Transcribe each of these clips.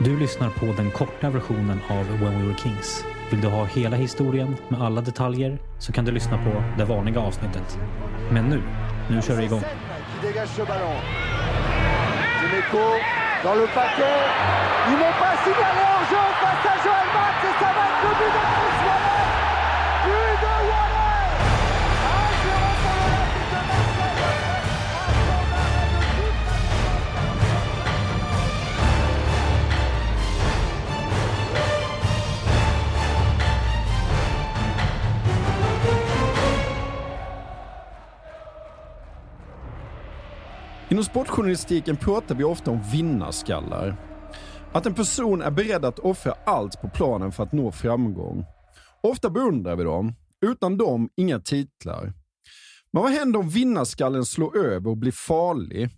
Du lyssnar på den korta versionen av When We Were Kings. Vill du ha hela historien med alla detaljer så kan du lyssna på det vanliga avsnittet. Men nu, nu kör vi igång. Dans le paquet, il n'est pas signalé en jeu Inom sportjournalistiken pratar vi ofta om vinnarskallar. Att en person är beredd att offra allt på planen för att nå framgång. Ofta beundrar vi dem. Utan dem, inga titlar. Men vad händer om vinnarskallen slår över och blir farlig?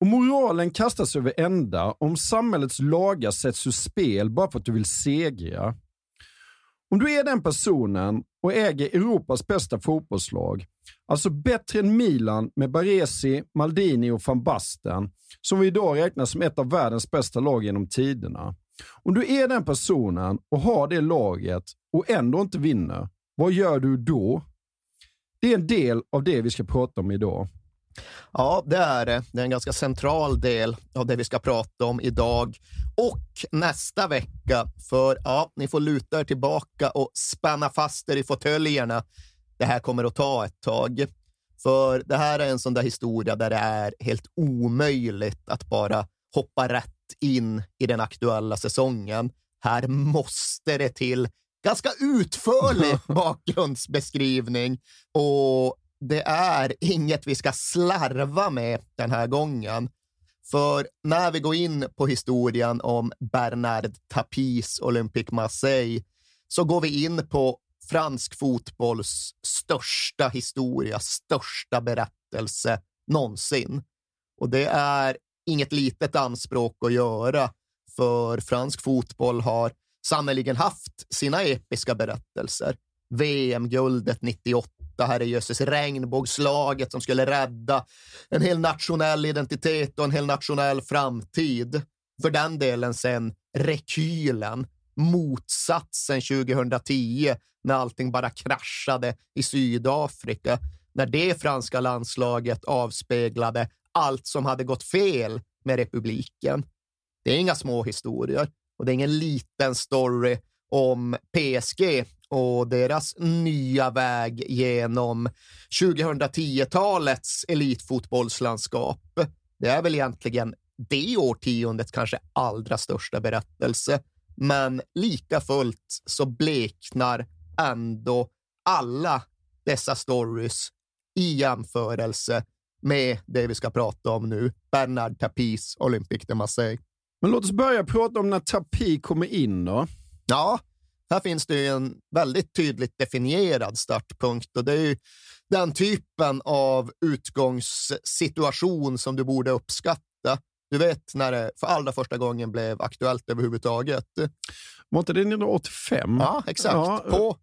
Och moralen kastas över ända om samhällets lagar sätts ur spel bara för att du vill segra. Om du är den personen och äger Europas bästa fotbollslag, alltså bättre än Milan med Baresi, Maldini och van Basten, som vi idag räknar som ett av världens bästa lag genom tiderna. Om du är den personen och har det laget och ändå inte vinner, vad gör du då? Det är en del av det vi ska prata om idag. Ja, det är det. Det är en ganska central del av det vi ska prata om idag och nästa vecka. För ja, ni får luta er tillbaka och spänna fast er i fåtöljerna. Det här kommer att ta ett tag. För det här är en sån där historia där det är helt omöjligt att bara hoppa rätt in i den aktuella säsongen. Här måste det till ganska utförlig bakgrundsbeskrivning och det är inget vi ska slarva med den här gången. För när vi går in på historien om Bernard Tapis Olympique Marseille så går vi in på fransk fotbolls största historia, största berättelse någonsin. Och det är inget litet anspråk att göra, för fransk fotboll har sannerligen haft sina episka berättelser. VM-guldet 98, herrejösses, regnbågslaget som skulle rädda en hel nationell identitet och en hel nationell framtid. För den delen sen rekylen, motsatsen 2010 när allting bara kraschade i Sydafrika. När det franska landslaget avspeglade allt som hade gått fel med republiken. Det är inga små historier och det är ingen liten story om PSG och deras nya väg genom 2010-talets elitfotbollslandskap. Det är väl egentligen det årtiondets kanske allra största berättelse. Men lika fullt så bleknar ändå alla dessa stories i jämförelse med det vi ska prata om nu, Bernard Tapis Olympique de Marseille. Men låt oss börja prata om när Tapis kommer in då. Ja, här finns det ju en väldigt tydligt definierad startpunkt och det är ju den typen av utgångssituation som du borde uppskatta. Du vet när det för allra första gången blev aktuellt överhuvudtaget. Var inte det 1985? Ja, exakt. Ja, På,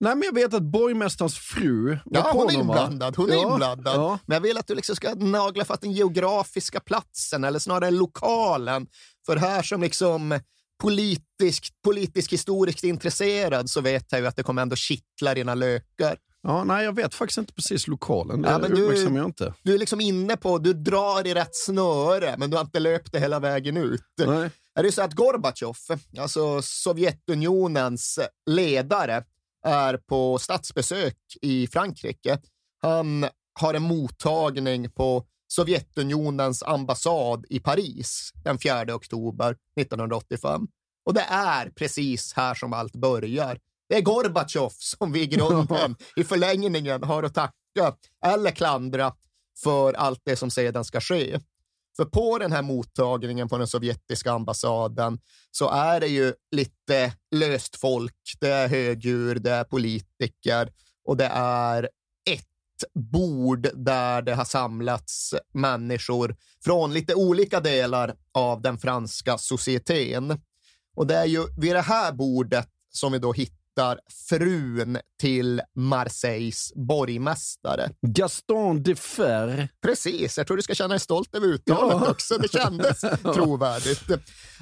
Nej, men jag vet att borgmästarens fru var ja, hon är inblandad. Hon är Ja, inblandad. ja. Men jag vill att du liksom ska nagla fast den geografiska platsen, eller snarare lokalen. För här som liksom politiskt, politisk historiskt intresserad så vet jag ju att det kommer ändå kittla dina lökar. Ja, nej, jag vet faktiskt inte precis lokalen. Det Ja, men du- jag inte. Du är liksom inne på, du drar i rätt snöre, men du har inte löpt det hela vägen ut. Nej. är det så att Gorbatjov, alltså Sovjetunionens ledare, är på statsbesök i Frankrike. Han har en mottagning på Sovjetunionens ambassad i Paris den 4 oktober 1985. Och det är precis här som allt börjar. Det är Gorbatjov som vi i grunden, i förlängningen, har att tacka eller klandra för allt det som sedan ska ske. För på den här mottagningen på den sovjetiska ambassaden så är det ju lite löst folk, det är högdjur, det är politiker och det är ett bord där det har samlats människor från lite olika delar av den franska societeten. Och det är ju vid det här bordet som vi då hittar hittar frun till Marseilles borgmästare. Gaston de Fer. Precis, jag tror du ska känna dig stolt över uttalet ja. också. Det kändes trovärdigt.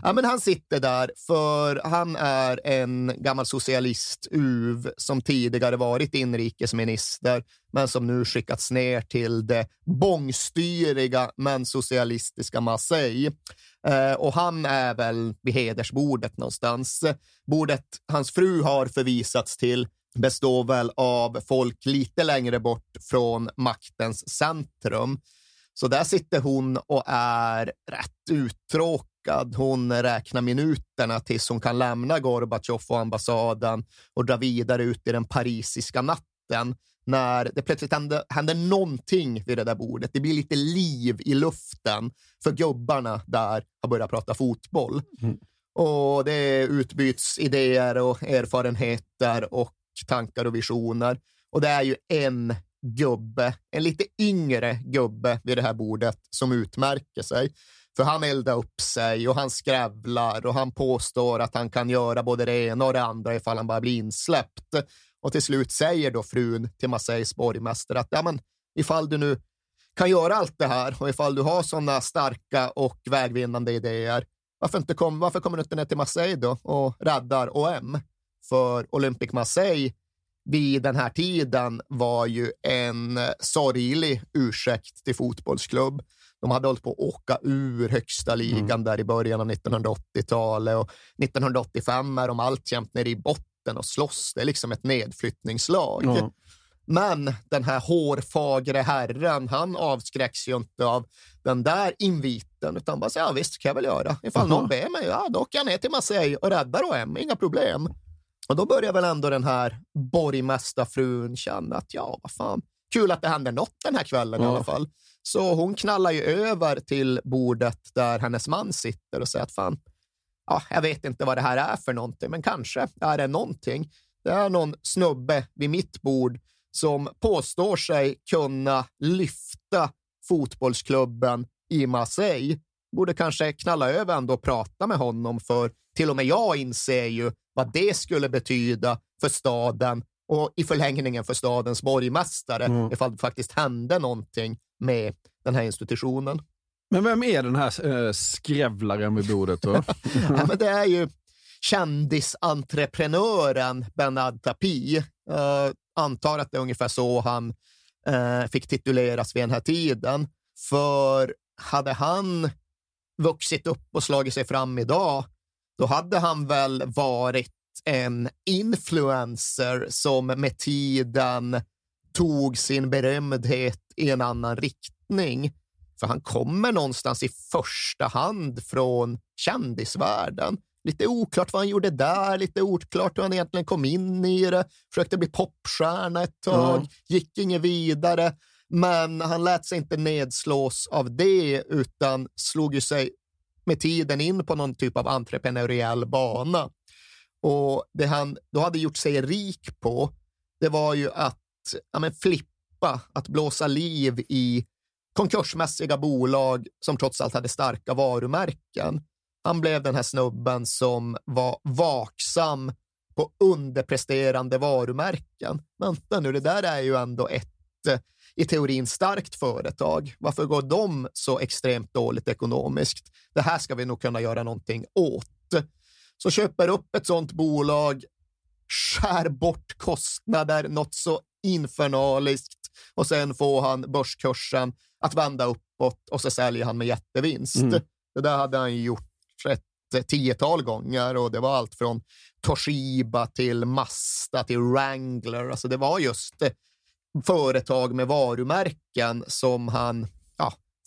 Ja, men han sitter där för han är en gammal socialist, UV, som tidigare varit inrikesminister, men som nu skickats ner till det bångstyriga men socialistiska Marseille. Eh, och han är väl vid hedersbordet någonstans. Bordet hans fru har förvisats till består väl av folk lite längre bort från maktens centrum. Så där sitter hon och är rätt uttråkad. Hon räknar minuterna tills hon kan lämna Gorbatjov och ambassaden och dra vidare ut i den parisiska natten när det plötsligt händer, händer någonting vid det där bordet. Det blir lite liv i luften för gubbarna där har börjat prata fotboll. Mm. Och det utbyts idéer och erfarenheter och tankar och visioner. Och det är ju en gubbe, en lite yngre gubbe vid det här bordet som utmärker sig. För han eldar upp sig och han skrävlar och han påstår att han kan göra både det ena och det andra ifall han bara blir insläppt. Och till slut säger då frun till Marseilles borgmästare att ja, men, ifall du nu kan göra allt det här och ifall du har sådana starka och vägvinnande idéer, varför, inte kom, varför kommer du inte ner till Marseille då och räddar OM? För Olympic Marseille vid den här tiden var ju en sorglig ursäkt till fotbollsklubb. De hade hållit på att åka ur högsta ligan mm. där i början av 1980-talet och 1985 är de alltjämt nere i botten mitten och slåss. Det är liksom ett nedflyttningslag. Ja. Men den här hårfagre herren, han avskräcks ju inte av den där inviten, utan bara säger ja visst, kan jag väl göra. Ifall någon ber mig, ja då åker jag ner till Marseille och räddar OM, inga problem. Och då börjar väl ändå den här borgmästarfrun känna att ja, vad fan, kul att det händer något den här kvällen ja. i alla fall. Så hon knallar ju över till bordet där hennes man sitter och säger att fan, ja, jag vet inte vad det här är för någonting, men kanske är det någonting. Det är någon snubbe vid mitt bord som påstår sig kunna lyfta fotbollsklubben i Marseille. Borde kanske knalla över ändå och prata med honom, för till och med jag inser ju vad det skulle betyda för staden och i förlängningen för stadens borgmästare mm. ifall det faktiskt hände någonting med den här institutionen. Men vem är den här äh, skrävlaren vid bordet då? ja, men det är ju kändisentreprenören Bernard Tapie. Uh, antar att det är ungefär så han uh, fick tituleras vid den här tiden. För hade han vuxit upp och slagit sig fram idag, då hade han väl varit en influencer som med tiden tog sin berömdhet i en annan riktning. För han kommer någonstans i första hand från kändisvärlden. Lite oklart vad han gjorde där, lite oklart hur han egentligen kom in i det. Försökte bli popstjärna ett tag, mm. gick inget vidare. Men han lät sig inte nedslås av det, utan slog ju sig med tiden in på någon typ av entreprenöriell bana. Och det han då hade gjort sig rik på, det var ju att ja, men flippa, att blåsa liv i konkursmässiga bolag som trots allt hade starka varumärken. Han blev den här snubben som var vaksam på underpresterande varumärken. Vänta nu, det där är ju ändå ett eh, i teorin starkt företag. Varför går de så extremt dåligt ekonomiskt? Det här ska vi nog kunna göra någonting åt. Så köper upp ett sådant bolag, skär bort kostnader något så infernaliskt och sen får han börskursen att vända uppåt och så säljer han med jättevinst. Mm. Det där hade han gjort ett tiotal gånger och det var allt från Toshiba till Mazda till Wrangler. Alltså det var just företag med varumärken som han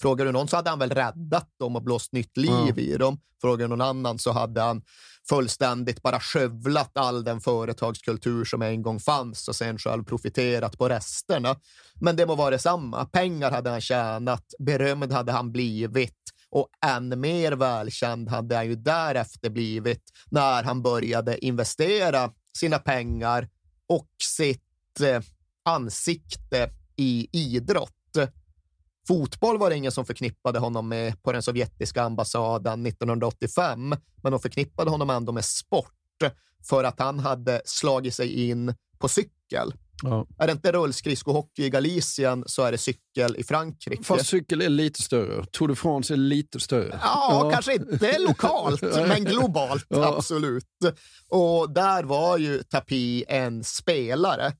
Frågar du någon så hade han väl räddat dem och blåst nytt liv Ja. i dem. Frågar du någon annan så hade han fullständigt bara skövlat all den företagskultur som en gång fanns och sen själv profiterat på resterna. Men det må vara detsamma. Pengar hade han tjänat, berömd hade han blivit och än mer välkänd hade han ju därefter blivit när han började investera sina pengar och sitt eh, ansikte i idrott. Fotboll var det ingen som förknippade honom med på den sovjetiska ambassaden 1985, men de förknippade honom ändå med sport för att han hade slagit sig in på cykel. Ja. Är det inte rullskridskohockey i Galicien så är det cykel i Frankrike. Fast cykel är lite större. Tour de France är lite större. Ja, kanske inte lokalt, men globalt. Ja. Absolut. Och där var ju Tapi en spelare.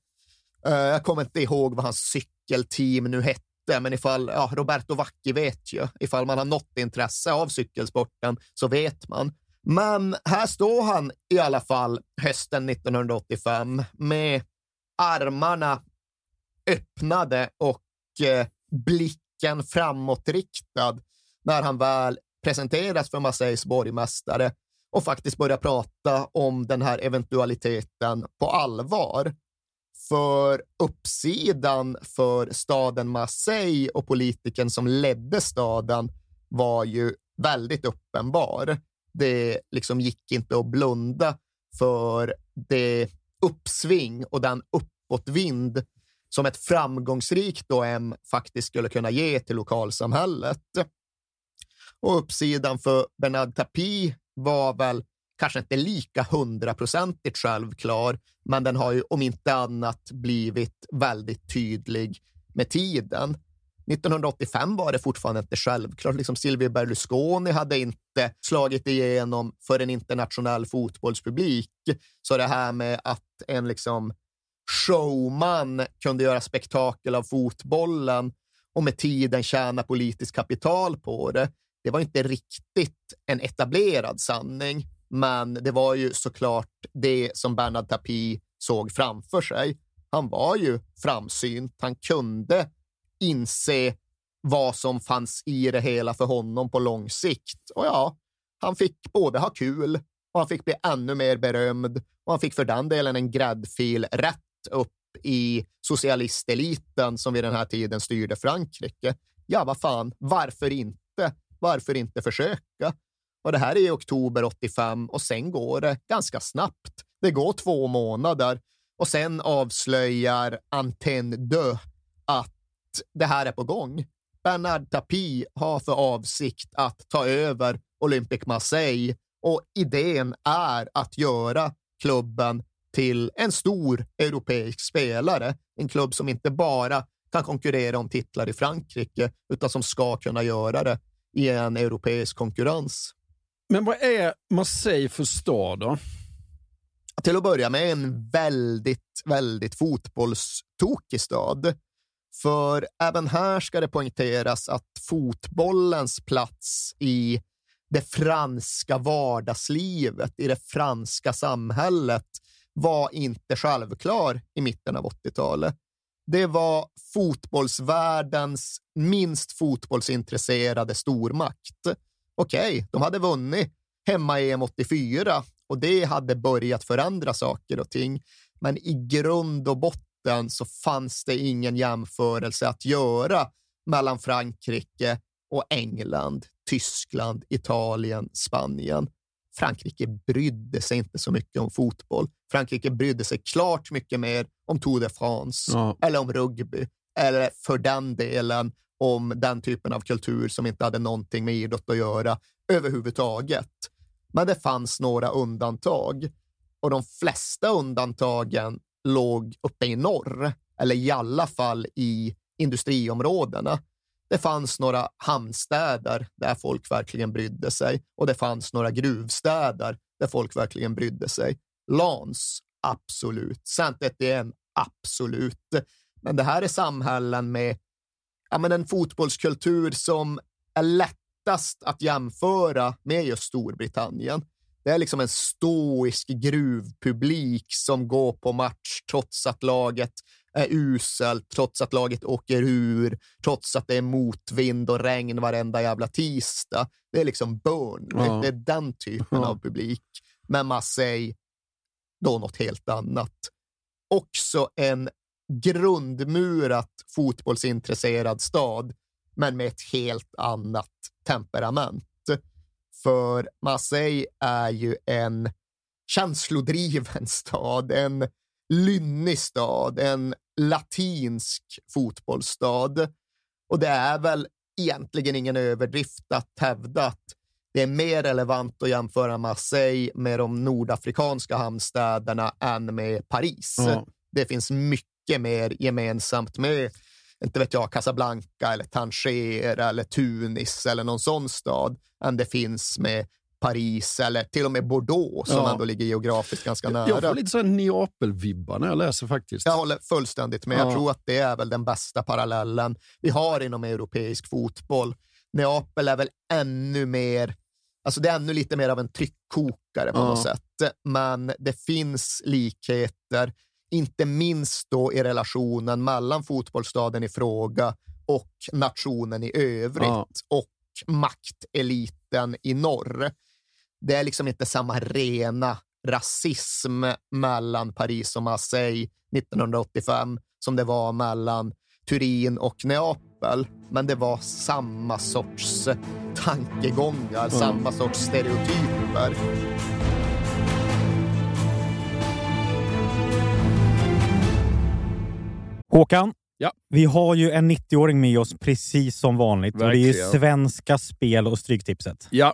Eh, jag kommer inte ihåg vad hans cykelteam nu hette, men ifall ja, Roberto Vacchi vet ju. Ifall man har något intresse av cykelsporten så vet man. Men här står han i alla fall hösten 1985 med armarna öppnade och eh, blicken framåtriktad när han väl presenteras för Marseilles borgmästare och faktiskt börjar prata om den här eventualiteten på allvar. För uppsidan för staden Marseille och politiken som ledde staden var ju väldigt uppenbar. Det liksom gick inte att blunda för det uppsving och den uppåtvind som ett framgångsrikt OM faktiskt skulle kunna ge till lokalsamhället. Och uppsidan för Bernard Tapie var väl kanske inte lika hundraprocentigt självklar, men den har ju om inte annat blivit väldigt tydlig med tiden. 1985 var det fortfarande inte självklart. Liksom Silvio Berlusconi hade inte slagit igenom för en internationell fotbollspublik. Så det här med att en liksom showman kunde göra spektakel av fotbollen och med tiden tjäna politiskt kapital på det, det var inte riktigt en etablerad sanning. Men det var ju såklart det som Bernard Tapie såg framför sig. Han var ju framsynt. Han kunde inse vad som fanns i det hela för honom på lång sikt. Och ja, han fick både ha kul och han fick bli ännu mer berömd och han fick för den delen en gräddfil rätt upp i socialisteliten som vid den här tiden styrde Frankrike. Ja, vad fan, varför inte? Varför inte försöka? Och det här är i oktober 85 och sen går det ganska snabbt. Det går två månader och sen avslöjar Antenne 2 att det här är på gång. Bernard Tapie har för avsikt att ta över Olympic Marseille och idén är att göra klubben till en stor europeisk spelare. En klubb som inte bara kan konkurrera om titlar i Frankrike, utan som ska kunna göra det i en europeisk konkurrens. Men vad är Marseille för stad då? Till att börja med en väldigt, väldigt fotbollstokig stad. För även här ska det poängteras att fotbollens plats i det franska vardagslivet, i det franska samhället, var inte självklar i mitten av 80-talet. Det var fotbollsvärldens minst fotbollsintresserade stormakt. Okej, okay, de hade vunnit hemma-EM 84 och det hade börjat förändra saker och ting. Men i grund och botten så fanns det ingen jämförelse att göra mellan Frankrike och England, Tyskland, Italien, Spanien. Frankrike brydde sig inte så mycket om fotboll. Frankrike brydde sig klart mycket mer om Tour de France Ja. eller om rugby eller för den delen om den typen av kultur som inte hade någonting med idrott att göra överhuvudtaget. Men det fanns några undantag och de flesta undantagen låg uppe i norr, eller i alla fall i industriområdena. Det fanns några hamnstäder där folk verkligen brydde sig och det fanns några gruvstäder där folk verkligen brydde sig. Lans, absolut. Saint-Étienne, absolut. Men det här är samhällen med ja, men en fotbollskultur som är lättast att jämföra med just Storbritannien. Det är liksom en stoisk gruvpublik som går på match trots att laget är uselt, trots att laget åker ur, trots att det är motvind och regn varenda jävla tisdag. Det är liksom Burnley. Ja. Det är den typen Ja. av publik. Men Marseille, då något helt annat. Också en grundmurat fotbollsintresserad stad, men med ett helt annat temperament. För Marseille är ju en känslodriven stad, en lynnig stad, en latinsk fotbollsstad. Och det är väl egentligen ingen överdrift att hävda att det är mer relevant att jämföra Marseille med de nordafrikanska hamnstäderna än med Paris. Ja. Det finns mycket mer gemensamt med inte vet jag, Casablanca eller Tanger eller Tunis eller någon sån stad än det finns med Paris eller till och med Bordeaux som Ja. ändå ligger geografiskt ganska nära. Jag får lite så här Neapel-vibbar när jag läser faktiskt. Jag håller fullständigt med. Ja. Jag tror att det är väl den bästa parallellen vi har inom europeisk fotboll. Neapel är väl ännu mer, alltså det är ännu lite mer av en tryckkokare på Ja. något sätt. Men det finns likheter, inte minst då i relationen mellan fotbollsstaden i fråga och nationen i övrigt Ja. och makteliten i norr. Det är liksom inte samma rena rasism mellan Paris och Marseille 1985 som det var mellan Turin och Neapel. Men det var samma sorts tankegångar, samma sorts stereotyper. Håkan, Ja. vi har ju en 90-åring med oss precis som vanligt. Och det är ju Verkligen. Svenska Spel och Stryktipset. Ja,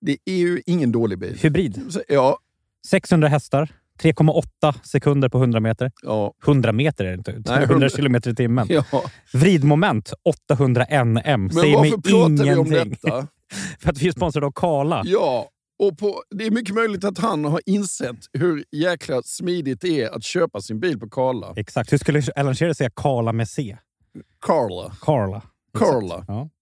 Det är ju ingen dålig bil. Hybrid. Så, Ja, 600 hästar. 3,8 sekunder på 100 meter. ja, 100 meter är det inte. Nej, 100 kilometer i timmen. ja. Vridmoment 800 NM. Men Säger mig varför pratar vi om ingenting. detta? För att vi är sponsrade av Kala. Ja, och på, det är mycket möjligt att han har insett hur jäkla smidigt det är att köpa sin bil på Karla. Exakt. Hur skulle Alan Shearer säga Kala med C? Karla. Carla. Karla. Ja.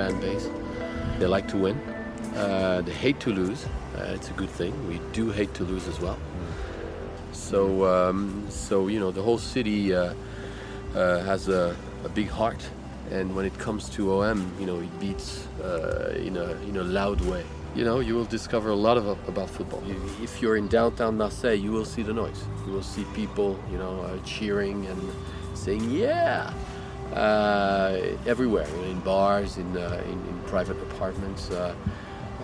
Fan base. They like to win. Uh, they hate to lose. Uh, it's a good thing. We do hate to lose as well. So, um, so you know, the whole city uh, uh, has a, a big heart, and when it comes to OM, you know, it beats uh, in a in a loud way. You know, you will discover a lot of about football. If you're in downtown Marseille, you will see the noise. You will see people, you know, uh, cheering and saying "Yeah." Uh, everywhere, in bars, in, uh, in, in private apartments, uh,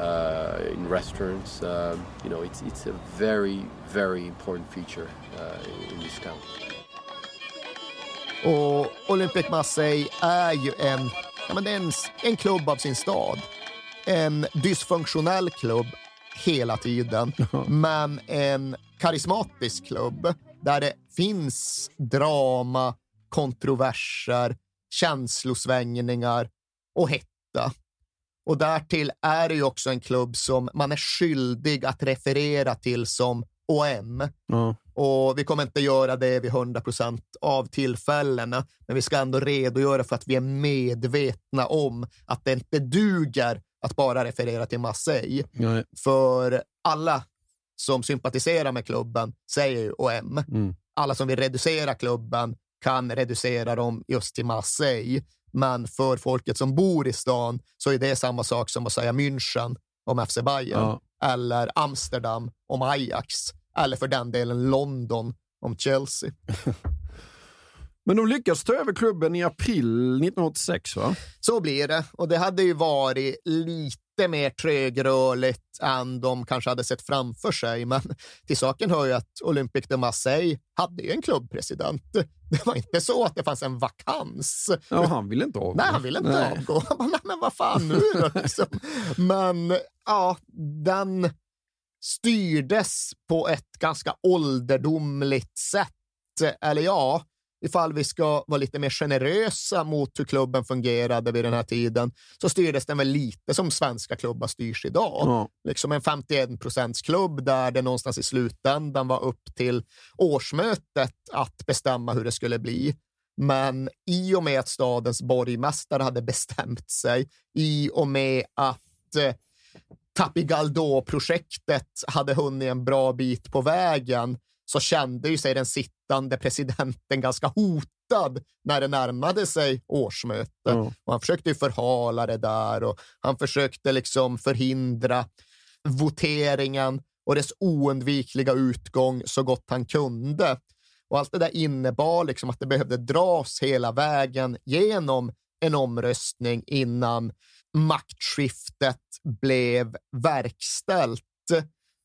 uh, in restaurants. Um, you know, it's, it's a very, very important feature uh, in, in this town. Och Olympic Marseille är ju en, ja, men det är en, en klubb av sin stad. En dysfunktionell klubb hela tiden, men en karismatisk klubb där det finns drama, kontroverser, känslosvängningar och hetta. Och därtill är det ju också en klubb som man är skyldig att referera till som OM. Ja. Och vi kommer inte göra det vid 100 procent av tillfällena, men vi ska ändå redogöra för att vi är medvetna om att det inte duger att bara referera till Marseille. Nej. För alla som sympatiserar med klubben säger ju OM. Mm. Alla som vill reducera klubben kan reducera dem just till Marseille. Men för folket som bor i stan så är det samma sak som att säga München om FC Bayern Ja. eller Amsterdam om Ajax eller för den delen London om Chelsea. Men de lyckas ta över klubben i april 1986, va? Så blir det och det hade ju varit lite mer trögrörligt än de kanske hade sett framför sig. Men till saken hör ju att Olympique de Marseille hade ju en klubbpresident. Det var inte så att det fanns en vakans. Ja, han ville inte avgå. Nej, han ville inte Nej. avgå. Nej, men vad fan nu då? Liksom. Men ja, den styrdes på ett ganska ålderdomligt sätt. Eller ja, ifall vi ska vara lite mer generösa mot hur klubben fungerade vid den här tiden, så styrdes den väl lite som svenska klubbar styrs idag. Ja. Liksom en 51 procents klubb där det någonstans i slutändan var upp till årsmötet att bestämma hur det skulle bli. Men i och med att stadens borgmästare hade bestämt sig, i och med att eh, Tapigaldo-projektet hade hunnit en bra bit på vägen, så kände ju sig den sittande presidenten ganska hotad när det närmade sig årsmöte. Ja. Och han försökte ju förhala det där och han försökte liksom förhindra voteringen och dess oundvikliga utgång så gott han kunde. Och allt det där innebar liksom att det behövde dras hela vägen genom en omröstning innan maktskiftet blev verkställt.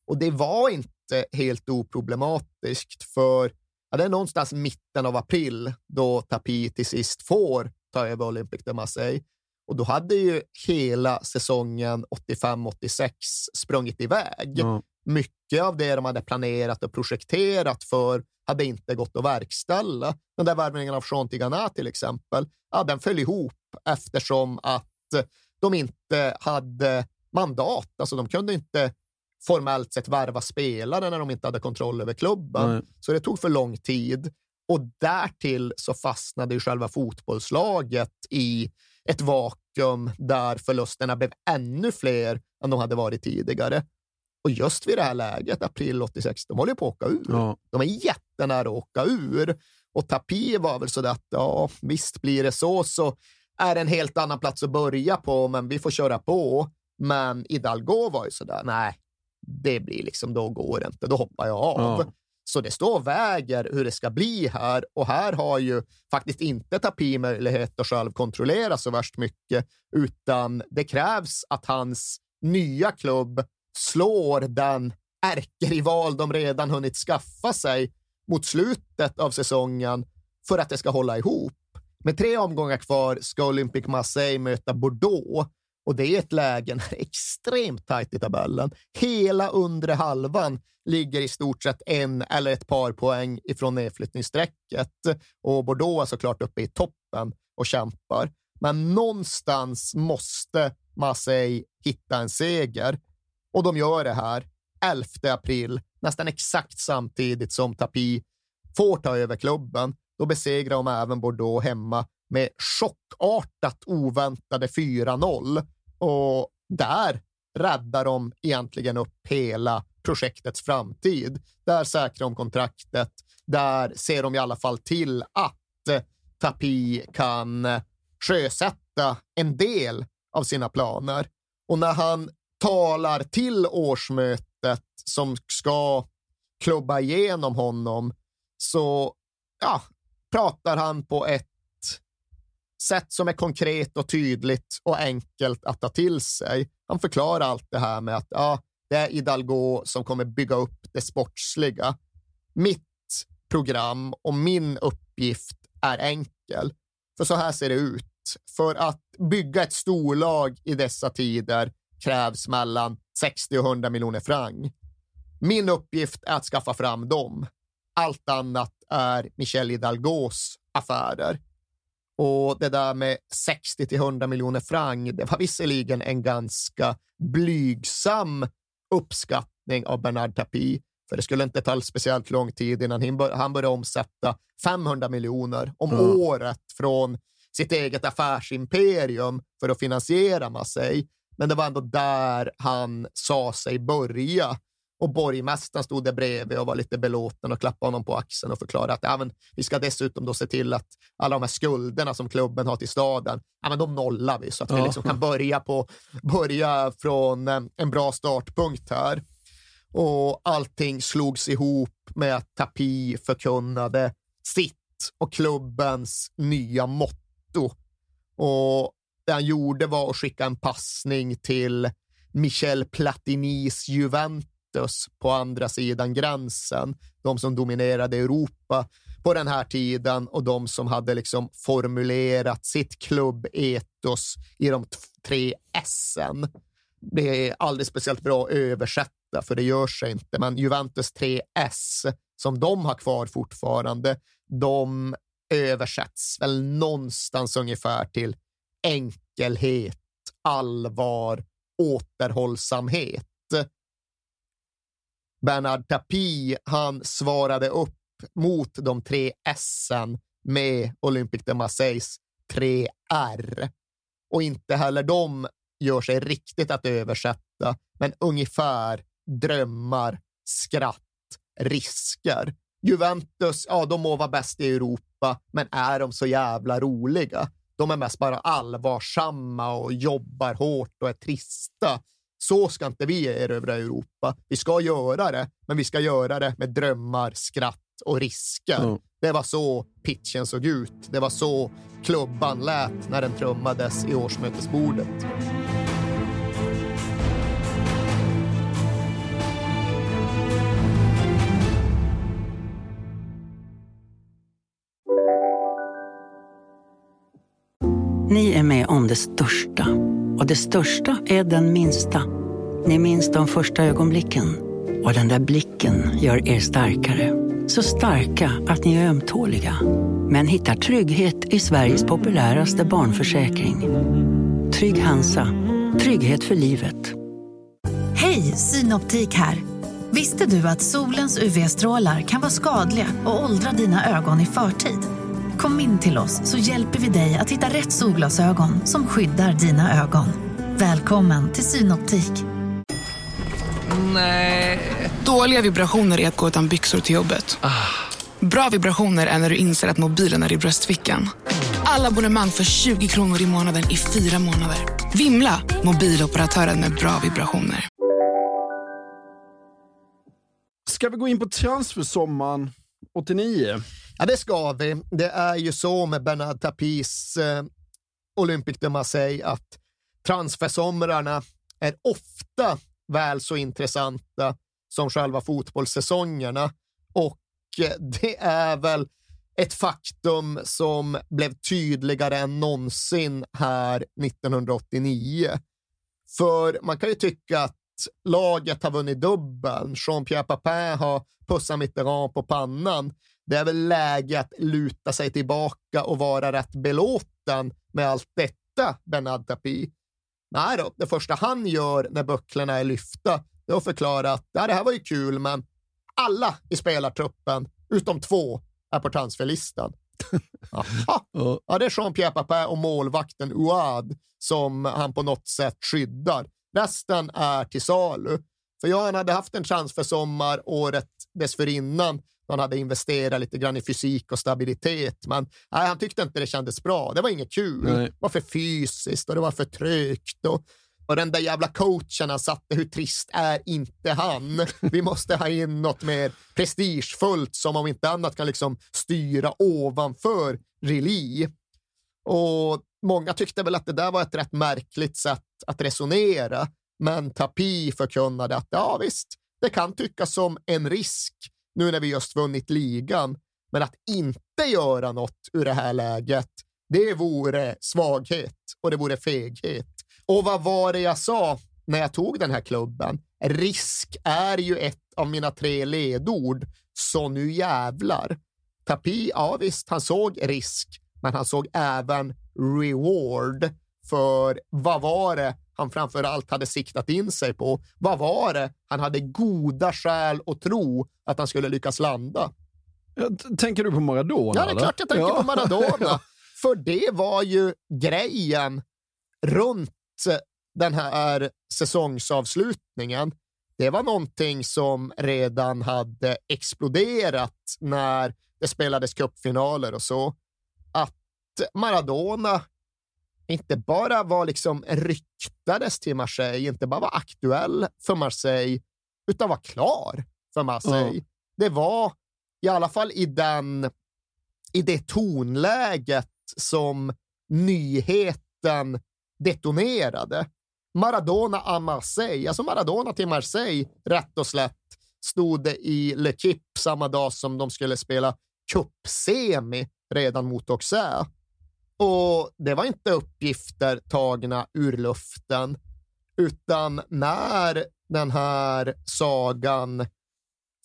Och det var inte helt oproblematiskt, för ja, det är någonstans mitten av april då Tapie till sist får ta över Olympique de Marseille. Och då hade ju hela säsongen 85-86 sprungit iväg. Ja. Mycket av det de hade planerat och projekterat för hade inte gått att verkställa. Den där värvningen av Jean Tigana till exempel, ja, den föll ihop eftersom att de inte hade mandat. Alltså de kunde inte formellt sett värva spelare när de inte hade kontroll över klubben. Nej. Så det tog för lång tid. Och därtill så fastnade ju själva fotbollslaget i ett vakuum där förlusterna blev ännu fler än de hade varit tidigare. Och just vid det här läget, april 86, de håller på att åka ur. Ja. De är jättenära att åka ur. Och Tapie var väl så att ja, visst blir det så, så är det en helt annan plats att börja på, men vi får köra på. Men Hidalgo var ju sådär, nej, det blir liksom, då går det inte, då hoppar jag av. Ja. Så det står och väger hur det ska bli här och här har ju faktiskt inte Tapi möjlighet att själv kontrollera så värst mycket, utan det krävs att hans nya klubb slår den ärkerival de redan hunnit skaffa sig mot slutet av säsongen för att det ska hålla ihop. Med tre omgångar kvar ska Olympique Marseille möta Bordeaux och det är ett läge när det är extremt tajt i tabellen. Hela undre halvan ligger i stort sett en eller ett par poäng ifrån nedflyttningsstrecket och Bordeaux är såklart uppe i toppen och kämpar. Men någonstans måste Marseille hitta en seger och de gör det här 11 april, nästan exakt samtidigt som Tapi får ta över klubben. Då besegrar de även Bordeaux hemma med chockartat oväntade 4-0 och där räddar de egentligen upp hela projektets framtid. Där säkrar de kontraktet. Där ser de i alla fall till att eh, Tapi kan eh, sjösätta en del av sina planer. Och när han talar till årsmötet som ska klubba igenom honom så ja, pratar han på ett sätt som är konkret och tydligt och enkelt att ta till sig. Han förklarar allt det här med att ja, det är Hidalgo som kommer bygga upp det sportsliga. Mitt program och min uppgift är enkel. För så här ser det ut. För att bygga ett storlag i dessa tider krävs mellan 60 och 100 miljoner franc. Min uppgift är att skaffa fram dem. Allt annat är Michel Hidalgos affärer. Och det där med 60 till 100 miljoner franc, det var visserligen en ganska blygsam uppskattning av Bernard Tapie, för det skulle inte ta speciellt lång tid innan han började omsätta 500 miljoner om Mm. året från sitt eget affärsimperium för att finansiera Marseille. Men det var ändå där han sa sig börja. Och borgmästaren stod där bredvid och var lite belåten och klappade honom på axeln och förklarade att ja, men vi ska dessutom då se till att alla de här skulderna som klubben har till staden, ja, men de nollar vi så att vi Ja. liksom kan börja, på, börja från eh, en bra startpunkt här. Och allting slogs ihop med att Tapi förkunnade sitt och klubbens nya motto. Och det han gjorde var att skicka en passning till Michel Platinis Juventus på andra sidan gränsen. De som dominerade Europa på den här tiden och de som hade liksom formulerat sitt klubbetos i de tre tre -en. Det är aldrig speciellt bra att översätta, för det gör sig inte, men Juventus 3 S som de har kvar fortfarande, de översätts väl någonstans ungefär till enkelhet, allvar, återhållsamhet. Bernard Tapie, han svarade upp mot de tre S med Olympique de Marseilles tre R. Och inte heller de gör sig riktigt att översätta, men ungefär drömmar, skratt, risker. Juventus, ja, de må vara bäst i Europa, men är de så jävla roliga? De är mest bara allvarsamma och jobbar hårt och är trista. Så ska inte vi erövra Europa. Vi ska göra det, men vi ska göra det med drömmar, skratt och risker. Ja. Det var så pitchen såg ut. Det var så klubban lät när den trummades i årsmötesbordet. Ni är med om det största. Och det största är den minsta. Ni minns de första ögonblicken. Och den där blicken gör er starkare. Så starka att ni är ömtåliga. Men hittar trygghet i Sveriges populäraste barnförsäkring. Trygg Hansa. Trygghet för livet. Hej, Synoptik här. Visste du att solens UV-strålar kan vara skadliga och åldra dina ögon i förtid? Kom in till oss så hjälper vi dig att hitta rätt solglasögon som skyddar dina ögon. Välkommen till Synoptik. Nej. Dåliga vibrationer är att gå utan byxor till jobbet. Bra vibrationer är när du inser att mobilen är i bröstfickan. alla abonnemang för 20 kronor i månaden i fyra månader. Vimla! Mobiloperatören med bra vibrationer. Ska vi gå in på transfersommaren 89? Ja, det ska vi. Det är ju så med Bernard Tapis eh, Olympique de Marseille att transfersomrarna är ofta väl så intressanta som själva fotbollssäsongerna. Och eh, det är väl ett faktum som blev tydligare än någonsin här 1989. För man kan ju tycka att laget har vunnit dubbeln. Jean-Pierre Papin har pussat Mitterrand på pannan. Det är väl läge att luta sig tillbaka och vara rätt belåten med allt detta, Bernard Tapie. Nej då, det första han gör när bucklorna är lyfta, är att förklara att ja, det här var ju kul, men alla i spelartruppen, utom två, är på transferlistan. Aha. Ja, det är Jean-Pierre Papin och målvakten Ouad som han på något sätt skyddar. Resten är till salu. För ja, han hade haft en transfersommar året dessförinnan han hade investerat lite grann i fysik och stabilitet, men nej, han tyckte inte det kändes bra. Det var inget kul. Nej. Det var för fysiskt och det var för trögt. Och, och den där jävla coachen han satte, hur trist är inte han? Vi måste ha in något mer prestigefullt som om inte annat kan liksom styra ovanför Reli. Och många tyckte väl att det där var ett rätt märkligt sätt att resonera, men Tapi förkunnade att ja visst, det kan tyckas som en risk nu när vi just vunnit ligan. Men att inte göra något ur det här läget, det vore svaghet och det vore feghet. Och vad var det jag sa när jag tog den här klubben? Risk är ju ett av mina tre ledord, så nu jävlar. Tapi, ja visst, han såg risk, men han såg även reward. För vad var det han framför allt hade siktat in sig på? Vad var det han hade goda skäl att tro att han skulle lyckas landa? Tänker du på Maradona? Ja, det är klart jag tänker ja. på Maradona. För det var ju grejen runt den här säsongsavslutningen. Det var någonting som redan hade exploderat när det spelades cupfinaler och så. Att Maradona inte bara var liksom ryktades till Marseille, inte bara var aktuell för Marseille, utan var klar för Marseille. Mm. Det var i alla fall i, den, i det tonläget som nyheten detonerade. Maradona à Marseille, alltså Maradona till Marseille, rätt och slätt, stod det i L'Equipe samma dag som de skulle spela cupsemi redan mot Auxerre. Och det var inte uppgifter tagna ur luften, utan när den här sagan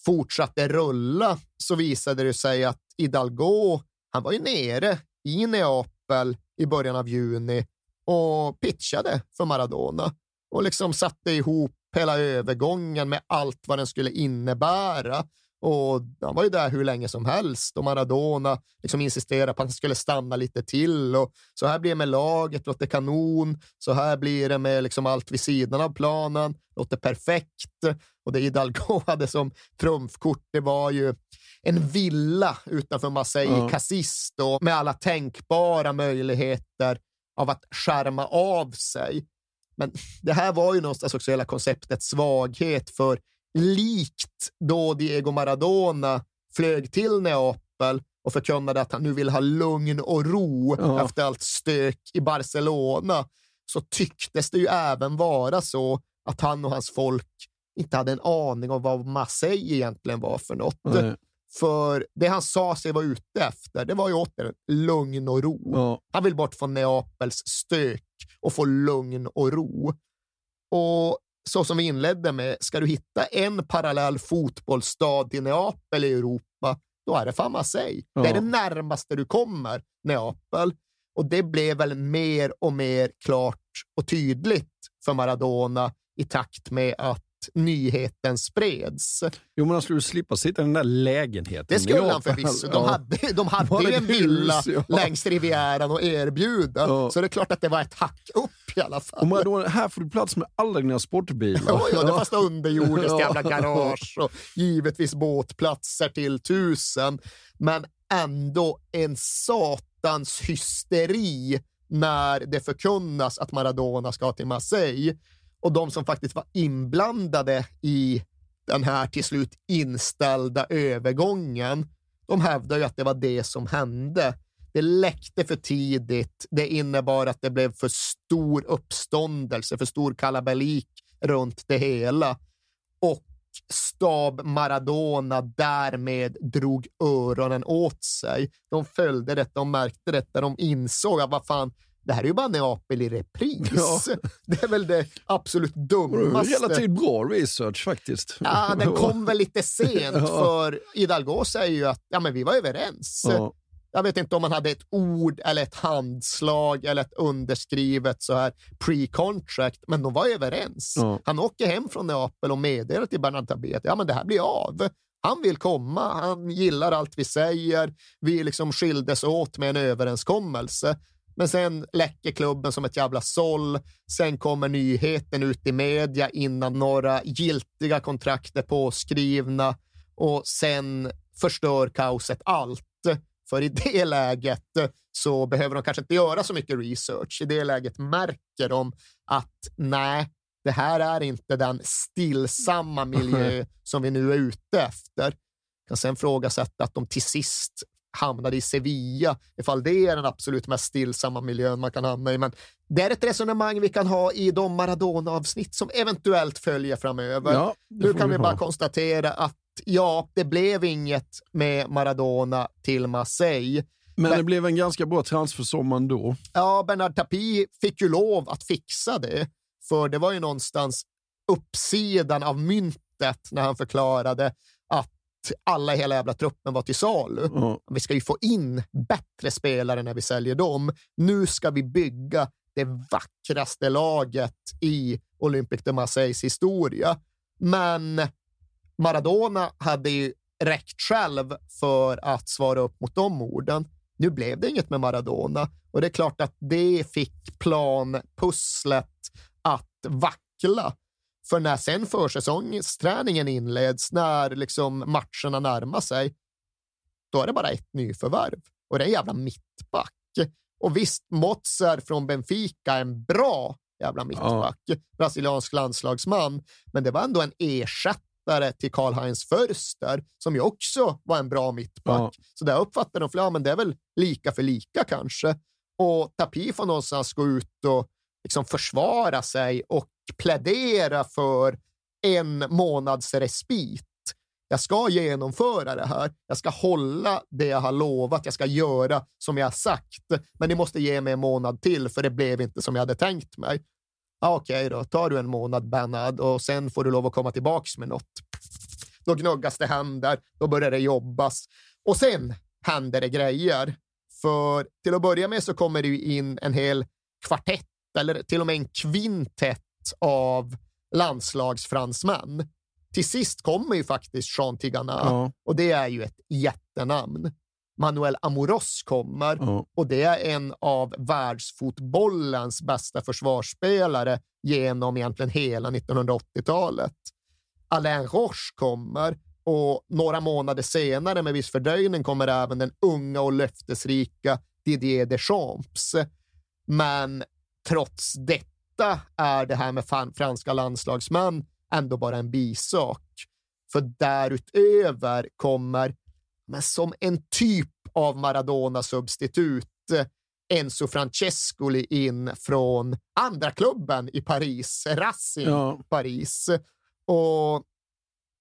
fortsatte rulla så visade det sig att Hidalgo, han var ju nere i Neapel i början av juni och pitchade för Maradona och liksom satte ihop hela övergången med allt vad den skulle innebära och han var ju där hur länge som helst och Maradona liksom insisterade på att han skulle stanna lite till. Och så här blir det med laget, låter kanon. Så här blir det med liksom allt vid sidan av planen, låter perfekt. Och det Hidalgo hade som trumfkort, det var ju en villa utanför Marseille, mm. Cassis, då, med alla tänkbara möjligheter av att skärma av sig. Men det här var ju någonstans också hela konceptets svaghet, för likt då Diego Maradona flög till Neapel och förkunnade att han nu vill ha lugn och ro ja. efter allt stök i Barcelona, så tycktes det ju även vara så att han och hans folk inte hade en aning om vad Marseille egentligen var för något. Nej. För det han sa sig vara ute efter, det var ju åter lugn och ro. Ja. Han vill bort från Neapels stök och få lugn och ro. Och så som vi inledde med, ska du hitta en parallell fotbollsstad till Neapel i Europa, då är det fan Marseille. Ja. Det är det närmaste du kommer Neapel. Och det blev väl mer och mer klart och tydligt för Maradona i takt med att nyheten spreds. Jo, men han skulle slippa sitta i den där lägenheten. Det skulle han förvisso. De hade, de hade en villa hus, ja. längs Rivieran att erbjuda, ja. så det är klart att det var ett hack upp i alla fall. Och då, här får du plats med alla dina sportbilar. Ja, ja det fanns underjordiskt jävla garage och givetvis båtplatser till tusen. Men ändå en sat någonstans hysteri när det förkunnas att Maradona ska till Marseille. Och de som faktiskt var inblandade i den här till slut inställda övergången, de hävdar ju att det var det som hände. Det läckte för tidigt. Det innebar att det blev för stor uppståndelse, för stor kalabalik runt det hela. Och stab Maradona därmed drog öronen åt sig. De följde detta, de märkte detta, de insåg att vad fan, det här är ju bara Neapel i repris. Ja. Det är väl det absolut dummaste. Relativt bra research faktiskt. Ja, den kom väl lite sent, ja. för Hidalgo säger ju att ja, men vi var överens. Ja. Jag vet inte om man hade ett ord eller ett handslag eller ett underskrivet så här pre-contract, men de var överens. Han åker hem från Neapel och meddelar till Bernard att ja, men det här blir av. Han vill komma, han gillar allt vi säger. Vi liksom skildes åt med en överenskommelse. Men sen läcker klubben som ett jävla såll. Sen kommer nyheten ut i media innan några giltiga kontrakt är påskrivna och sen förstör kaoset allt. För i det läget så behöver de kanske inte göra så mycket research. I det läget märker de att nej, det här är inte den stillsamma miljö som vi nu är ute efter. Jag kan sen ifrågasätta att de till sist hamnade i Sevilla, ifall det är den absolut mest stillsamma miljön man kan hamna i. Men det är ett resonemang vi kan ha i de Maradona-avsnitt som eventuellt följer framöver. Ja, nu kan vi, vi bara konstatera att ja, det blev inget med Maradona till Marseille. Men det blev en ganska bra transfersommar ändå. Ja, Bernard Tapie fick ju lov att fixa det, för det var ju någonstans uppsidan av myntet när han förklarade att alla i hela jävla truppen var till salu. Mm. Vi ska ju få in bättre spelare när vi säljer dem. Nu ska vi bygga det vackraste laget i Olympique de Marseilles historia. Men Maradona hade ju räckt själv för att svara upp mot de orden. Nu blev det inget med Maradona och det är klart att det fick planpusslet att vackla. För när sen försäsongsträningen inleds, när liksom matcherna närmar sig, då är det bara ett nyförvärv och det är en jävla mittback. Och visst, Mozart från Benfica är en bra jävla mittback, ja. brasiliansk landslagsman, men det var ändå en ersättare till Karl-Heinz Förster, som ju också var en bra mittback. Ja. Så där uppfattar de, ja, men det är väl lika för lika kanske. Och Tapi får någonstans gå ut och liksom försvara sig och plädera för en månads respit. Jag ska genomföra det här. Jag ska hålla det jag har lovat. Jag ska göra som jag har sagt. Men ni måste ge mig en månad till, för det blev inte som jag hade tänkt mig. Ah, Okej okay då, tar du en månad bannad och sen får du lov att komma tillbaks med något. Då gnuggas det händer, då börjar det jobbas och sen händer det grejer. För till att börja med så kommer det in en hel kvartett eller till och med en kvintett av landslagsfransmän. Till sist kommer ju faktiskt Jean Tigana ja. och det är ju ett jättenamn. Manuel Amoros kommer mm. och det är en av världsfotbollens bästa försvarsspelare genom egentligen hela 1980-talet. Alain Roche kommer och några månader senare med viss fördröjning kommer även den unga och löftesrika Didier Deschamps. Men trots detta är det här med franska landslagsmän ändå bara en bisak. För därutöver kommer men som en typ av Maradona-substitut Enzo Francescoli in från andra klubben i Paris, Racing ja. Paris. Och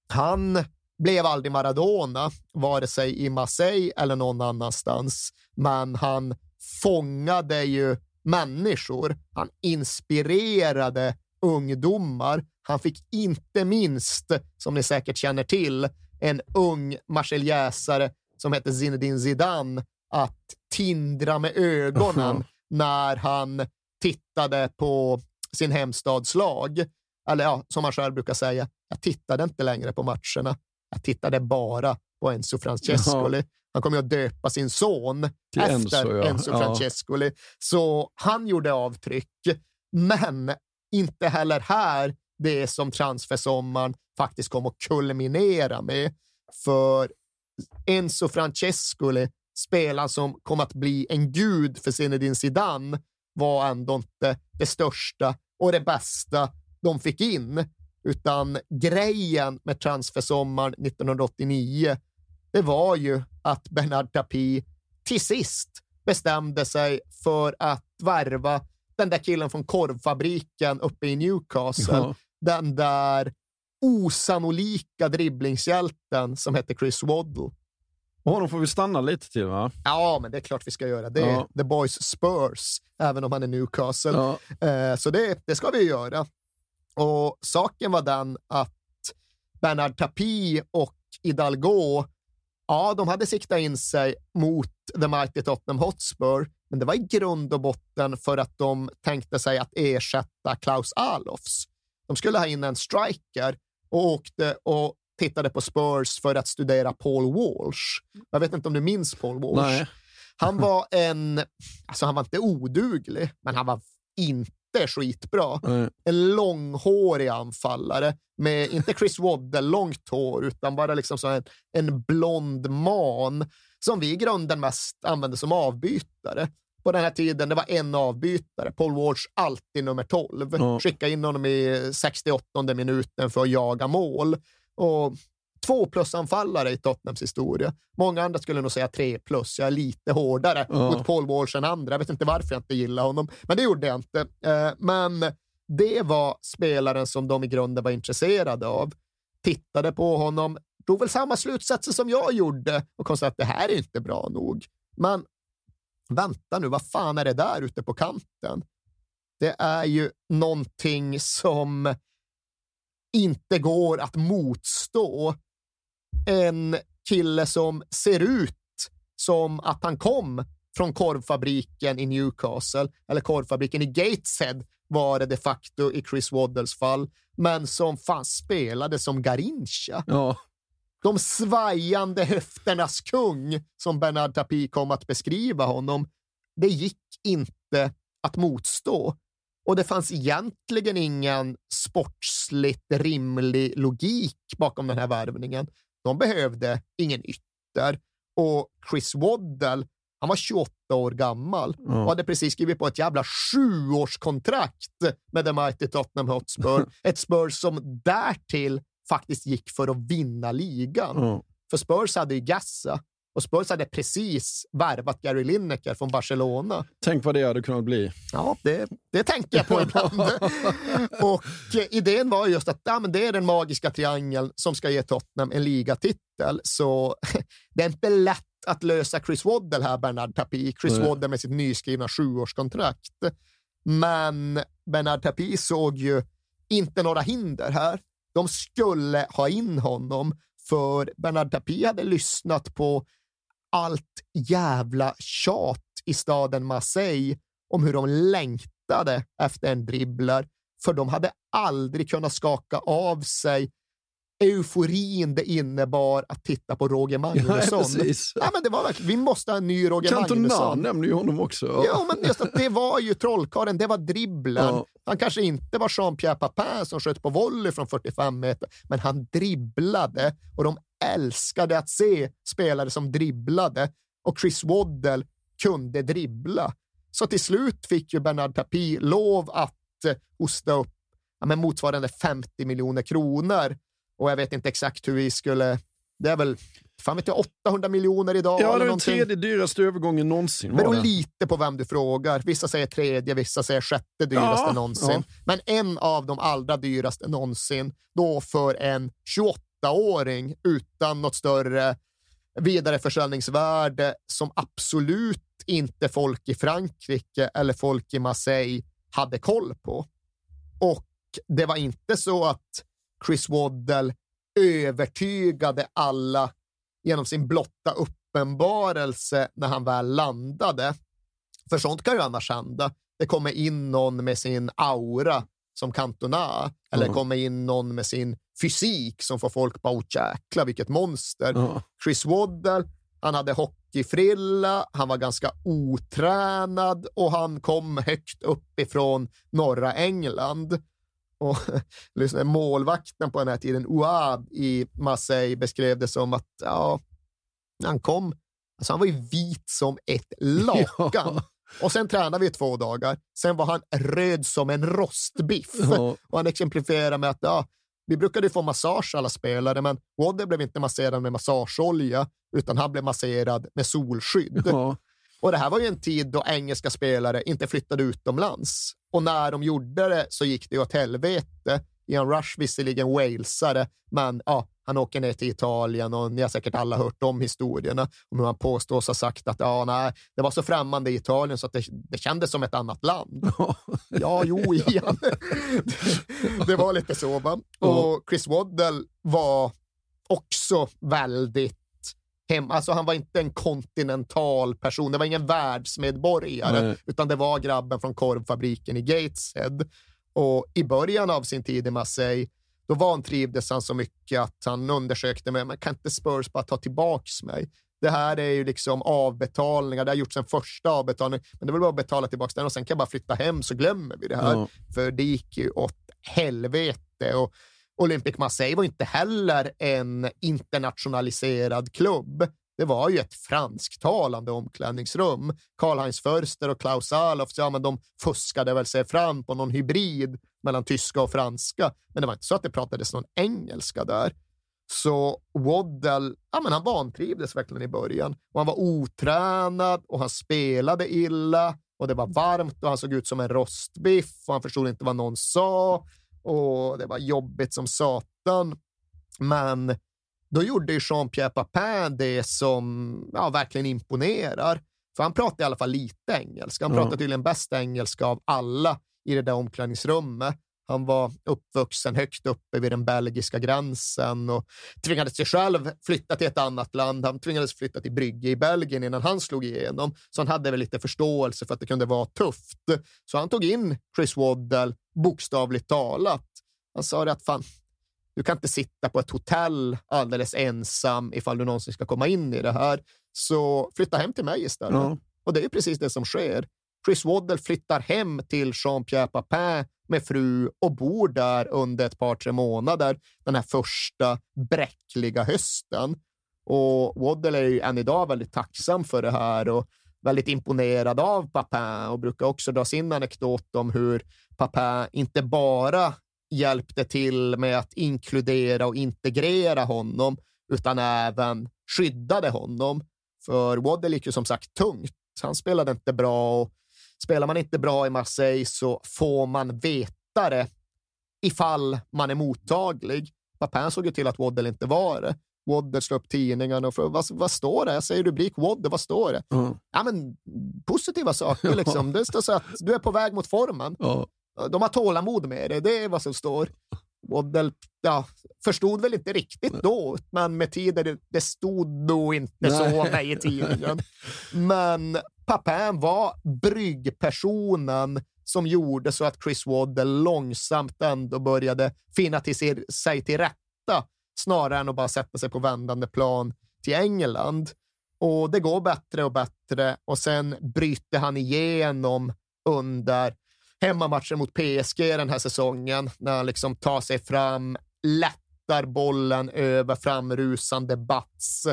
han blev aldrig Maradona, vare sig i Marseille eller någon annanstans, men han fångade ju människor. Han inspirerade ungdomar. Han fick inte minst, som ni säkert känner till, en ung marseljäsare som hette Zinedine Zidane att tindra med ögonen när han tittade på sin hemstads lag. Eller ja, som han själv brukar säga, jag tittade inte längre på matcherna. Jag tittade bara på Enzo Francescoli. Han kommer att döpa sin son Till efter Enzo, ja. Enzo Francescoli. Så han gjorde avtryck. Men inte heller här det som transfersommaren faktiskt kom att kulminera med. För Enzo Francescoli spelaren som kom att bli en gud för Zinedine Zidane var ändå inte det största och det bästa de fick in, utan grejen med transfersommaren 1989, det var ju att Bernard Tapie till sist bestämde sig för att värva den där killen från korvfabriken uppe i Newcastle. Ja. Den där osannolika dribblingshjälten som hette Chris Waddle. Och honom får vi stanna lite till va? Ja, men det är klart vi ska göra. Det är Ja. The Boys Spurs, även om han är Newcastle. Ja. Eh, så det, det ska vi göra. Och saken var den att Bernard Tapie och Hidalgo, ja, de hade siktat in sig mot The Mighty Tottenham Hotspur, men det var i grund och botten för att de tänkte sig att ersätta Klaus Alofs. De skulle ha in en striker och åkte och tittade på Spurs för att studera Paul Walsh. Jag vet inte om du minns Paul Walsh? Nej. Han var en, alltså han var inte oduglig, men han var inte skitbra. Nej. En långhårig anfallare med, inte Chris Waddle, långt hår, utan bara liksom så en, en blond man som vi i grunden mest använde som avbytare. På den här tiden, det var en avbytare. Paul Walsh, alltid nummer 12. Ja. Skicka in honom i 68 minuten för att jaga mål. Och två plus-anfallare i Tottenhams historia. Många andra skulle nog säga tre plus. Jag är lite hårdare Ja. mot Paul Walsh än andra. Jag vet inte varför jag inte gillar honom, men det gjorde jag inte. Eh, Men det var spelaren som de i grunden var intresserade av. Tittade på honom, drog väl samma slutsatser som jag gjorde och konstaterade att det här är inte bra nog. Men vänta nu, vad fan är det där ute på kanten? Det är ju någonting som inte går att motstå. En kille som ser ut som att han kom från korvfabriken i Newcastle, eller korvfabriken i Gateshead var det de facto i Chris Waddles fall, men som fan spelade som Garincha. Ja. De svajande höfternas kung, som Bernard Tapie kom att beskriva honom, det gick inte att motstå. Och det fanns egentligen ingen sportsligt rimlig logik bakom den här värvningen. De behövde ingen ytter. Och Chris Waddle, han var 28 år gammal och hade precis skrivit på ett jävla sjuårskontrakt med The Mighty Tottenham Hotspur. ett Spurs som därtill faktiskt gick för att vinna ligan. Ja. För Spurs hade ju Gassa och Spurs hade precis värvat Gary Lineker från Barcelona. Tänk vad det hade kunnat bli. Ja, det, det tänker jag på ibland. och eh, idén var just att ja, men det är den magiska triangeln som ska ge Tottenham en ligatitel. Så det är inte lätt att lösa Chris Waddle här, Bernard Tapie. Chris Nej. Waddle med sitt nyskrivna sjuårskontrakt. Men Bernard Tapie såg ju inte några hinder här. De skulle ha in honom för Bernard Tapie hade lyssnat på allt jävla tjat i staden Marseille om hur de längtade efter en dribbler, för de hade aldrig kunnat skaka av sig euforin det innebar att titta på Roger Magnusson. precis. Ja, men det var verkligen, vi måste ha en ny Roger Cantona Magnusson. nämner ju honom också. Ja, men just att det var ju trollkarlen, det var dribblen. Ja. Han kanske inte var Jean-Pierre Papin som sköt på volley från 45 meter, men han dribblade och de älskade att se spelare som dribblade och Chris Waddle kunde dribbla. Så till slut fick ju Bernard Tapie lov att eh, hosta upp ja, men motsvarande 50 miljoner kronor. Och jag vet inte exakt hur vi skulle... Det är väl fan vet jag, 800 miljoner idag. Ja, det är den tredje dyraste övergången någonsin. var Beror det. lite på vem du frågar. Vissa säger tredje, vissa säger sjätte dyraste Ja, någonsin. ja. Men en av de allra dyraste någonsin, då för en 28-åring utan något större vidareförsäljningsvärde som absolut inte folk i Frankrike eller folk i Marseille hade koll på. Och det var inte så att Chris Waddle övertygade alla genom sin blotta uppenbarelse när han väl landade. För sånt kan ju annars hända. Det kommer in någon med sin aura som Cantona, eller Ja. kommer in någon med sin fysik som får folk bara, oh jäklar vilket monster. Ja. Chris Waddle, han hade hockeyfrilla, han var ganska otränad och han kom högt uppifrån norra England. Och lyssna, målvakten på den här tiden, Ouad i Marseille, beskrev det som att ja, han kom Alltså han var ju vit som ett lakan. Och sen tränade vi i två dagar. Sen var han röd som en rostbiff. Ja. Och han exemplifierar med att ja, vi brukade få massage alla spelare, men Wadder blev inte masserad med massageolja, utan han blev masserad med solskydd. Ja. Och det här var ju en tid då engelska spelare inte flyttade utomlands. Och när de gjorde det så gick det åt helvete. Ian Rush visserligen walesare, men ja, han åker ner till Italien och ni har säkert alla hört de historierna om hur han påstås ha sagt att ja, nej, det var så främmande i Italien så att det, det kändes som ett annat land. Ja, jo, Ian. det, det var lite så. Va? Och Chris Waddell var också väldigt hem, alltså han var inte en kontinental person, det var ingen världsmedborgare, Nej. utan det var grabben från korvfabriken i Gateshead. Och i början av sin tid i Marseille, då vantrivdes han så mycket att han undersökte mig, men kan inte Spurs bara ta tillbaks mig? Det här är ju liksom avbetalningar, det har gjorts en första avbetalning, men det vill bara att betala tillbaka den och sen kan jag bara flytta hem så glömmer vi det här. Ja. För det gick ju åt helvete. Och Olympic Marseille var inte heller en internationaliserad klubb. Det var ju ett fransktalande omklädningsrum. Karl-Heinz Förster och Klaus Alof, ja, men de fuskade väl sig fram på någon hybrid mellan tyska och franska, men det var inte så att det pratades någon engelska där. Så Waddell, ja, men han vantrivdes verkligen i början och han var otränad och han spelade illa och det var varmt och han såg ut som en rostbiff och han förstod inte vad någon sa och det var jobbigt som satan. Men då gjorde ju Jean-Pierre Papin det som ja, verkligen imponerar. För han pratade i alla fall lite engelska. Han pratade tydligen bäst engelska av alla i det där omklädningsrummet. Han var uppvuxen högt uppe vid den belgiska gränsen och tvingades sig själv flytta till ett annat land. Han tvingades flytta till Brygge i Belgien innan han slog igenom. Så han hade väl lite förståelse för att det kunde vara tufft. Så han tog in Chris Waddell bokstavligt talat. Han sa det att fan, du kan inte sitta på ett hotell alldeles ensam ifall du någonsin ska komma in i det här. Så flytta hem till mig istället. Ja. Och det är precis det som sker. Chris Waddell flyttar hem till Jean-Pierre Papin med fru och bor där under ett par, tre månader den här första bräckliga hösten. Och Waddell är ju än idag väldigt tacksam för det här och väldigt imponerad av Papin och brukar också dra sin anekdot om hur Papin inte bara hjälpte till med att inkludera och integrera honom, utan även skyddade honom. För Waddell gick ju som sagt tungt. Han spelade inte bra och spelar man inte bra i Marseille så får man veta det ifall man är mottaglig. Papin såg ju till att Waddell inte var det. Waddell slår upp tidningarna och frågar vad, vad står det? Jag säger rubrik Waddell, vad står det? Ja. Ja, men positiva saker liksom. Det står så att du är på väg mot formen. Ja. De har tålamod med det, det är vad som står. Waddell ja, förstod väl inte riktigt då, men med tiden, det, det stod nog inte så Nej. med i tidningen. Men Papin var bryggpersonen som gjorde så att Chris Waddell långsamt ändå började finna till sig, sig till rätta, snarare än att bara sätta sig på vändande plan till England. Och det går bättre och bättre och sen bryter han igenom under hemmamatchen mot PSG den här säsongen, när han liksom tar sig fram, lättar bollen över framrusande Bats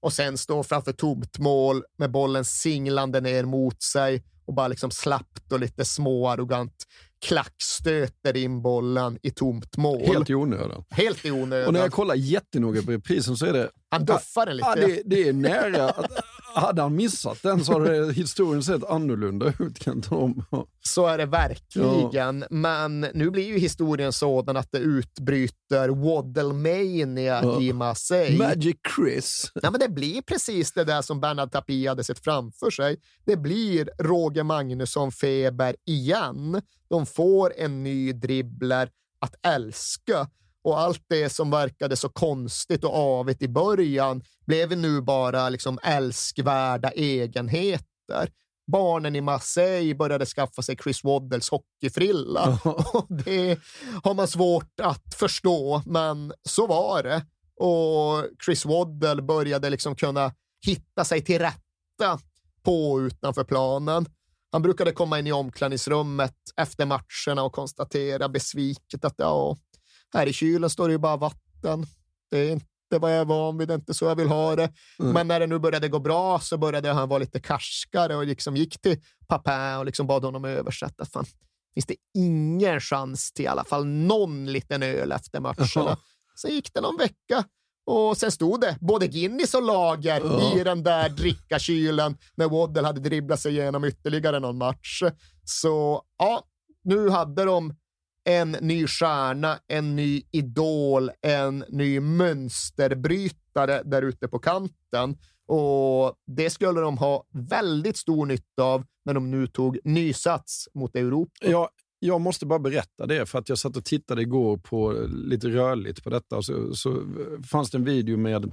och sen står framför tomt mål med bollen singlande ner mot sig och bara liksom slappt och lite småarrogant klackstöter in bollen i tomt mål. Helt i onödan. Helt i onödan. Och när jag kollar jättenoga på reprisen så är det... Han duffar den lite. Ja, det, det är nära. Hade han missat den så hade historien sett annorlunda ut kan om. Så är det verkligen. Men nu blir ju historien sådan att det utbryter Waddlemania Ja. i Marseille. Magic Chris. Nej, men det blir precis det där som Bernard Tapie hade sett framför sig. Det blir Roger Magnusson-feber igen. De får en ny dribbler att älska. Och allt det som verkade så konstigt och avigt i början blev nu bara liksom älskvärda egenheter. Barnen i Marseille började skaffa sig Chris Waddells hockeyfrilla. Och det har man svårt att förstå, men så var det. Och Chris Waddell började liksom kunna hitta sig till rätta på och utanför planen. Han brukade komma in i omklädningsrummet efter matcherna och konstatera besviket att ja, här i kylen står det ju bara vatten. Det är vad jag är van vid, det är inte så jag vill ha det. Mm. Men när det nu började gå bra så började han vara lite karskare och liksom gick till Papin och liksom bad honom översätta. Fan, finns det ingen chans till i alla fall någon liten öl efter matcherna? Sen gick det någon vecka och sen stod det både Guinness och lager Ja. i den där drickakylen när Waddle hade dribblat sig igenom ytterligare någon match. Så ja, nu hade de en ny stjärna, en ny idol, en ny mönsterbrytare där ute på kanten. Och det skulle de ha väldigt stor nytta av när de nu tog ny sats mot Europa. Jag, jag måste bara berätta det, för att jag satt och tittade igår på eh, lite rörligt på detta. Och så, så eh, fanns det en video med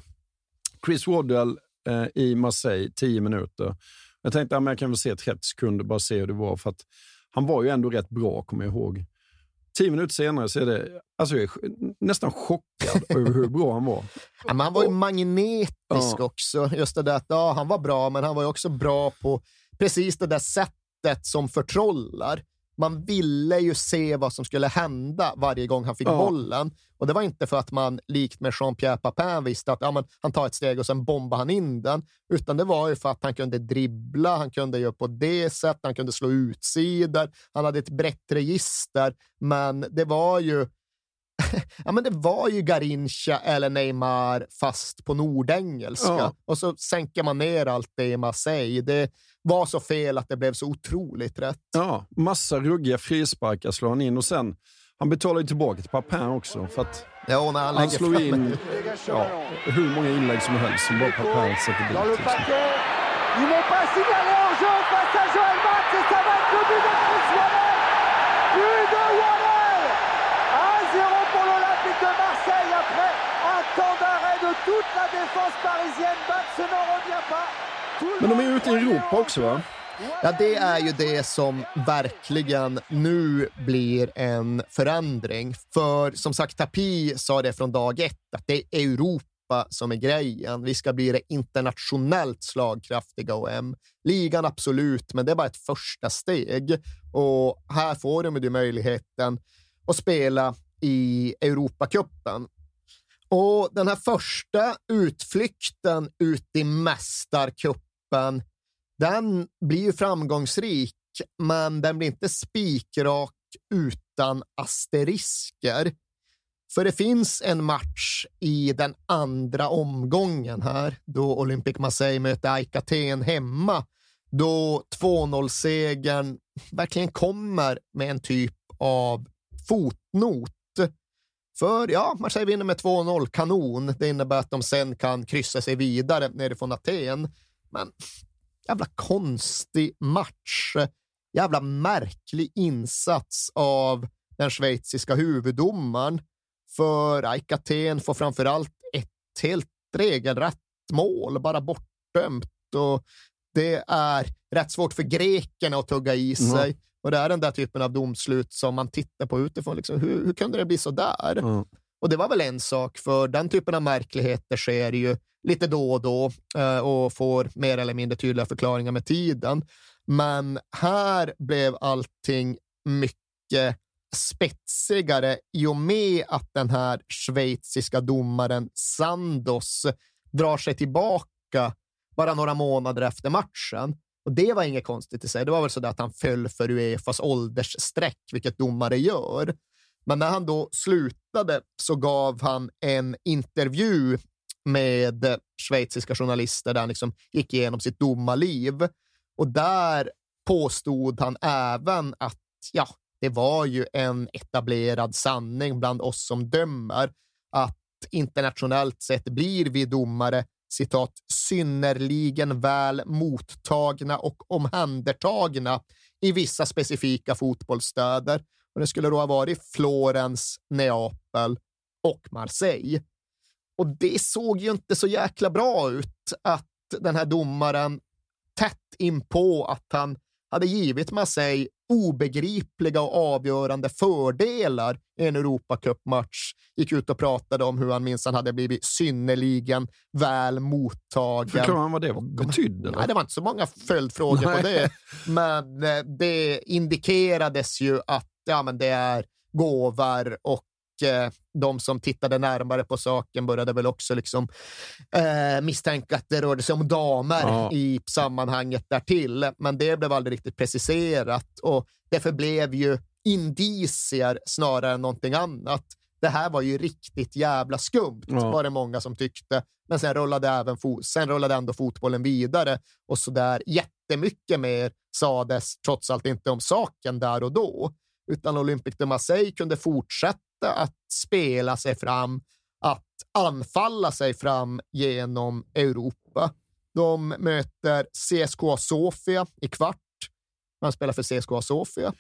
Chris Waddell eh, i Marseille, 10 minuter. Jag tänkte att jag kan väl se 30 sekunder, bara se hur det var. För att han var ju ändå rätt bra, kommer jag ihåg. Tio minuter senare så är det, alltså jag är nästan chockad över hur bra han var. Ja, men han var ju magnetisk Ja. också. Just det där att ja, han var bra, men han var också bra på precis det där sättet som förtrollar. Man ville ju se vad som skulle hända varje gång han fick Ja. bollen. Och det var inte för att man, likt med Jean-Pierre Papin, visste att ja, men han tar ett steg och sen bombar han in den. Utan det var ju för att han kunde dribbla, han kunde göra på det sättet, han kunde slå utsidor, han hade ett brett register. Men det var ju ja, men det var ju Garincha eller Neymar fast på nordengelska. Ja. Och så sänker man ner allt det i Marseille. Det var så fel att det blev så otroligt rätt. Ja, massa ruggiga frisparkar slår han in och sen, han betalar ju tillbaka till Papin också. För att Ja, när han, han slår in ja, hur många inlägg som helst som bara Papin sätter dit. Liksom. Ils n'ont pas signalé en jeu face à Joël Max et ça va être le but de Chris Waddell. But de Waddell 1-0 pour l'Olympique de Marseille après un temps d'arrêt de toute la défense parisienne. Max n'en revient pas. Tout le men de är ju ute i Europa också va? Ja, det är ju det som verkligen nu blir en förändring. För som sagt, Tapi sa det från dag ett, att det är Europa som är grejen. Vi ska bli det internationellt slagkraftiga OM. Ligan absolut, men det är bara ett första steg. Och här får de ju möjligheten att spela i Europacupen. Och den här första utflykten ut i Mästarcupen den blir ju framgångsrik, men den blir inte spikrak utan asterisker. För det finns en match i den andra omgången här, då Olympic Marseille möter AIK Aten hemma, då 2-0-segern verkligen kommer med en typ av fotnot. För ja, Marseille vinner med 2-0, kanon. Det innebär att de sen kan kryssa sig vidare nerifrån Aten. Men jävla konstig match. Jävla märklig insats av den schweiziska huvuddomaren. För AIK Aten får framför allt ett helt regelrätt mål, bara bortdömt. Och det är rätt svårt för grekerna att tugga i sig. Mm. Och det är den där typen av domslut som man tittar på utifrån. Liksom, hur, hur kunde det bli så där? Ja. Och det var väl en sak, för den typen av märkligheter sker ju lite då och då eh, och får mer eller mindre tydliga förklaringar med tiden. Men här blev allting mycket spetsigare i och med att den här schweiziska domaren Sandos drar sig tillbaka bara några månader efter matchen. Och det var inget konstigt i sig. Det var väl så där att han föll för Uefas åldersstreck, vilket domare gör. Men när han då slutade så gav han en intervju med schweiziska journalister där han liksom gick igenom sitt domarliv. Och där påstod han även att ja, det var ju en etablerad sanning bland oss som dömer att internationellt sett blir vi domare citat, synnerligen väl mottagna och omhändertagna i vissa specifika fotbollsstäder. Och det skulle då ha varit Florens, Neapel och Marseille. Och det såg ju inte så jäkla bra ut att den här domaren tätt in på att han hade givit Marseille obegripliga och avgörande fördelar i en Europacup-match. Gick ut och pratade om hur han minsann hade blivit synnerligen väl mottagen. Förklara han vad det betydde? Nej, det var inte så många följdfrågor på Nej. det. Men eh, det indikerades ju att ja, men det är gåvor och de som tittade närmare på saken började väl också liksom, eh, misstänka att det rörde sig om damer Ja. i sammanhanget därtill. Men det blev aldrig riktigt preciserat och det förblev ju indicier snarare än någonting annat. Det här var ju riktigt jävla skumt, Ja. var det många som tyckte. Men sen rullade, även sen rullade ändå fotbollen vidare och så där jättemycket mer sades trots allt inte om saken där och då, utan Olympique de Marseille kunde fortsätta att spela sig fram, att anfalla sig fram genom Europa. De möter CSKA Sofia i kvart. Han spelar för CSKA Sofia.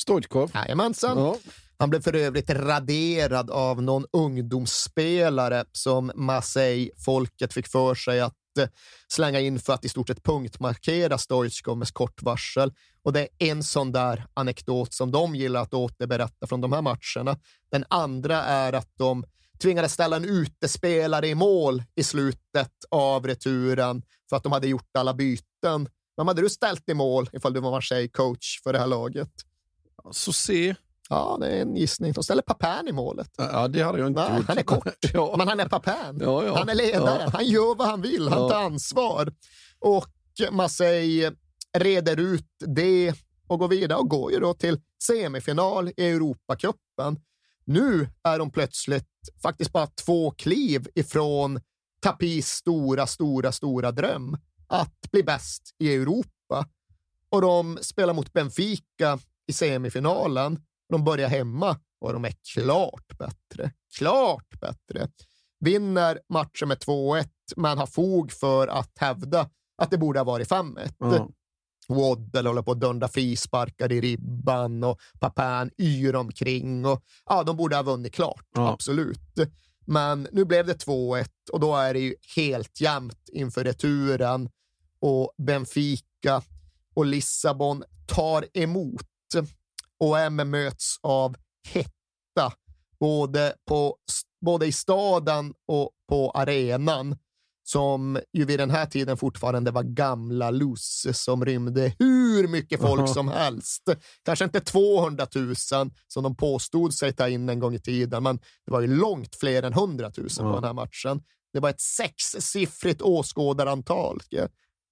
Stoichkov. Jajamensan. Ja. Han blev för övrigt raderad av någon ungdomsspelare som Marseille-folket fick för sig att Eh, slänga in för att i stort sett punktmarkera Stoichkov med kort varsel. Och det är en sån där anekdot som de gillar att återberätta från de här matcherna. Den andra är att de tvingades ställa en utespelare i mål i slutet av returen för att de hade gjort alla byten. Vem hade du ställt i mål ifall du var Marseille-coach för det här laget? Så se. Ja, det är en gissning. De ställer Papin i målet. Ja, det hade jag inte Nej, gjort. han är kort, ja. men han är Papin. Ja, ja. Han är ledaren. Han gör vad han vill. Han tar ansvar. Och Marseille reder ut det och går vidare och går ju då till semifinal i Europacupen. Nu är de plötsligt faktiskt bara två kliv ifrån Tapis stora, stora, stora dröm att bli bäst i Europa. Och de spelar mot Benfica i semifinalen. De börjar hemma och de är klart bättre. Klart bättre. Vinner matchen med 2-1, men har fog för att hävda att det borde ha varit 5-1. Ja. Waddle håller på att dunda frisparkar i ribban och Papin yr omkring. Och, ja, de borde ha vunnit klart, Ja. absolut. Men nu blev det 2-1 och då är det ju helt jämnt inför returen och Benfica och Lissabon tar emot och M möts av hetta både, på, både i staden och på arenan som ju vid den här tiden fortfarande var gamla Luz som rymde hur mycket folk Aha. som helst. Kanske inte 200 000 som de påstod sig ta in en gång i tiden, men det var ju långt fler än 100 000 på Ja. den här matchen. Det var ett sexsiffrigt åskådarantal.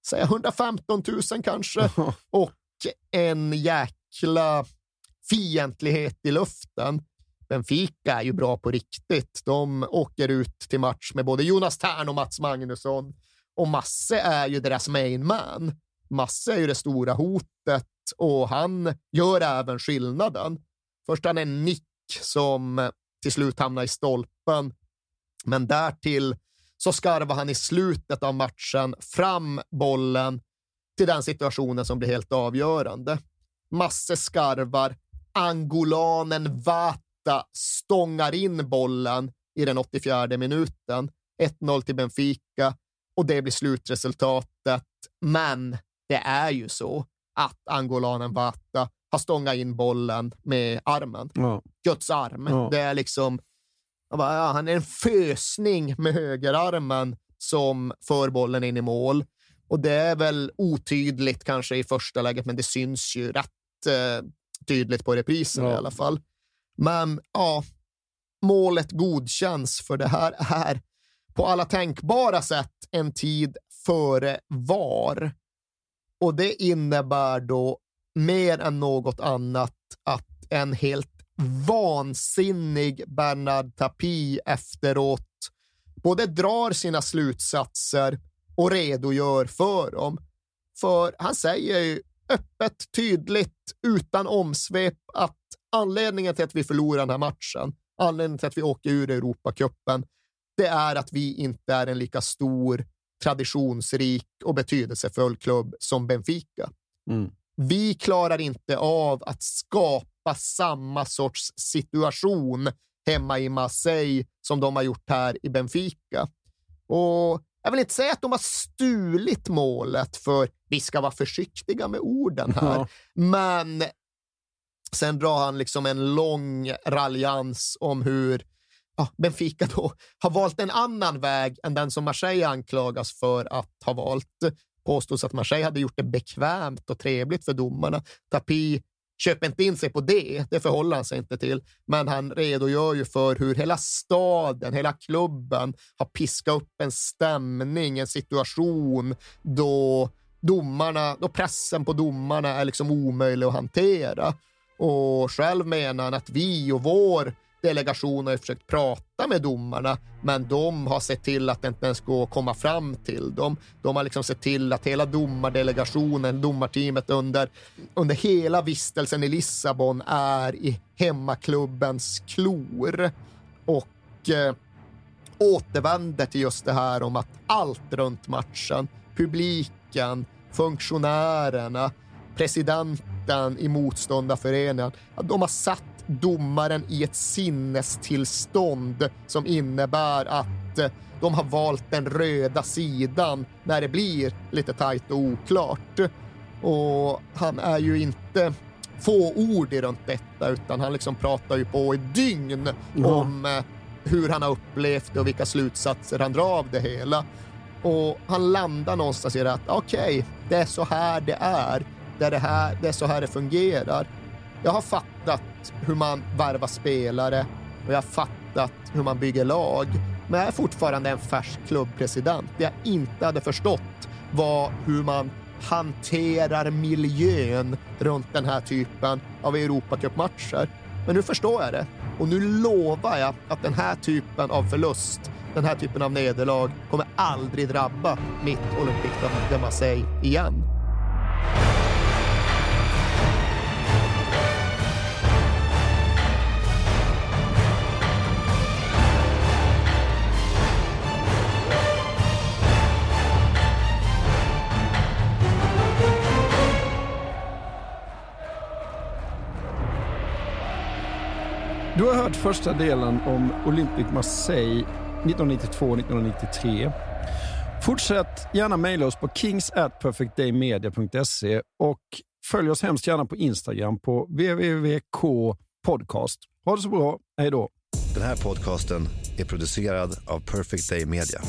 Säga 115 000 kanske. Och en jäkla fientlighet i luften. Benfica är ju bra på riktigt. De åker ut till match med både Jonas Tern och Mats Magnusson. Och Masse är ju deras main man. Masse är ju det stora hotet och han gör även skillnaden. Först han en nick som till slut hamnar i stolpen. Men därtill så skarvar han i slutet av matchen fram bollen till den situationen som blir helt avgörande. Masse skarvar, angolanen Vata stångar in bollen i den 84 minuten. 1-0 till Benfica och det blir slutresultatet. Men det är ju så att angolanen Vata har stångat in bollen med armen. Ja. Guds arm. Ja. Det är liksom, bara, ja, han är en fösning med högerarmen som för bollen in i mål. Och det är väl otydligt kanske i första läget, men det syns ju rätt eh, tydligt på reprisen Ja. i alla fall. Men ja, målet godkänns för det här är på alla tänkbara sätt en tid före VAR. Och det innebär då mer än något annat att en helt vansinnig Bernard Tapie efteråt både drar sina slutsatser och redogör för dem. För han säger ju öppet, tydligt, utan omsvep att anledningen till att vi förlorar den här matchen, anledningen till att vi åker ur Europacupen, det är att vi inte är en lika stor, traditionsrik och betydelsefull klubb som Benfica. Mm. Vi klarar inte av att skapa samma sorts situation hemma i Marseille som de har gjort här i Benfica. Och jag vill inte säga att de har stulit målet, för vi ska vara försiktiga med orden här. Ja. Men sen drar han liksom en lång raljans om hur ja, Benfica då har valt en annan väg än den som Marseille anklagas för att ha valt. Påstås att Marseille hade gjort det bekvämt och trevligt för domarna. Tapi köper inte in sig på det, det förhåller han sig inte till. Men han redogör ju för hur hela staden, hela klubben har piskat upp en stämning, en situation då domarna, då pressen på domarna är liksom omöjlig att hantera. Och själv menar han att vi och vår delegation har försökt prata med domarna, men de har sett till att det inte ens går att komma fram till dem. De har liksom sett till att hela domardelegationen, domarteamet under, under hela vistelsen i Lissabon är i hemmaklubbens klor och eh, återvänder till just det här om att allt runt matchen, publiken, funktionärerna, presidenten i motståndarföreningen, de har satt domaren i ett sinnestillstånd som innebär att eh, de har valt den röda sidan när det blir lite tajt och oklart. Och han är ju inte få ord i runt detta, utan han liksom pratar ju på i dygn Ja. om eh, hur han har upplevt det och vilka slutsatser han drar av det hela. Och han landar någonstans i det att okej, det är så här det är. Det är, det, här, det är så här det fungerar. Jag har fattat hur man värvar spelare och jag har fattat hur man bygger lag. Men jag är fortfarande en färsk klubbpresident. Det jag inte hade förstått var hur man hanterar miljön runt den här typen av Europacupmatcher. Men nu förstår jag det och nu lovar jag att den här typen av förlust, den här typen av nederlag kommer aldrig drabba mitt Olympique de Marseille igen. Du har hört första delen om Olympic Marseille 1992-1993. Fortsätt gärna mejla oss på kings at perfectdaymedia.se och följ oss hemskt gärna på Instagram på www.kpodcast. Ha det så bra. Hej då. Den här podcasten är producerad av Perfect Day Media.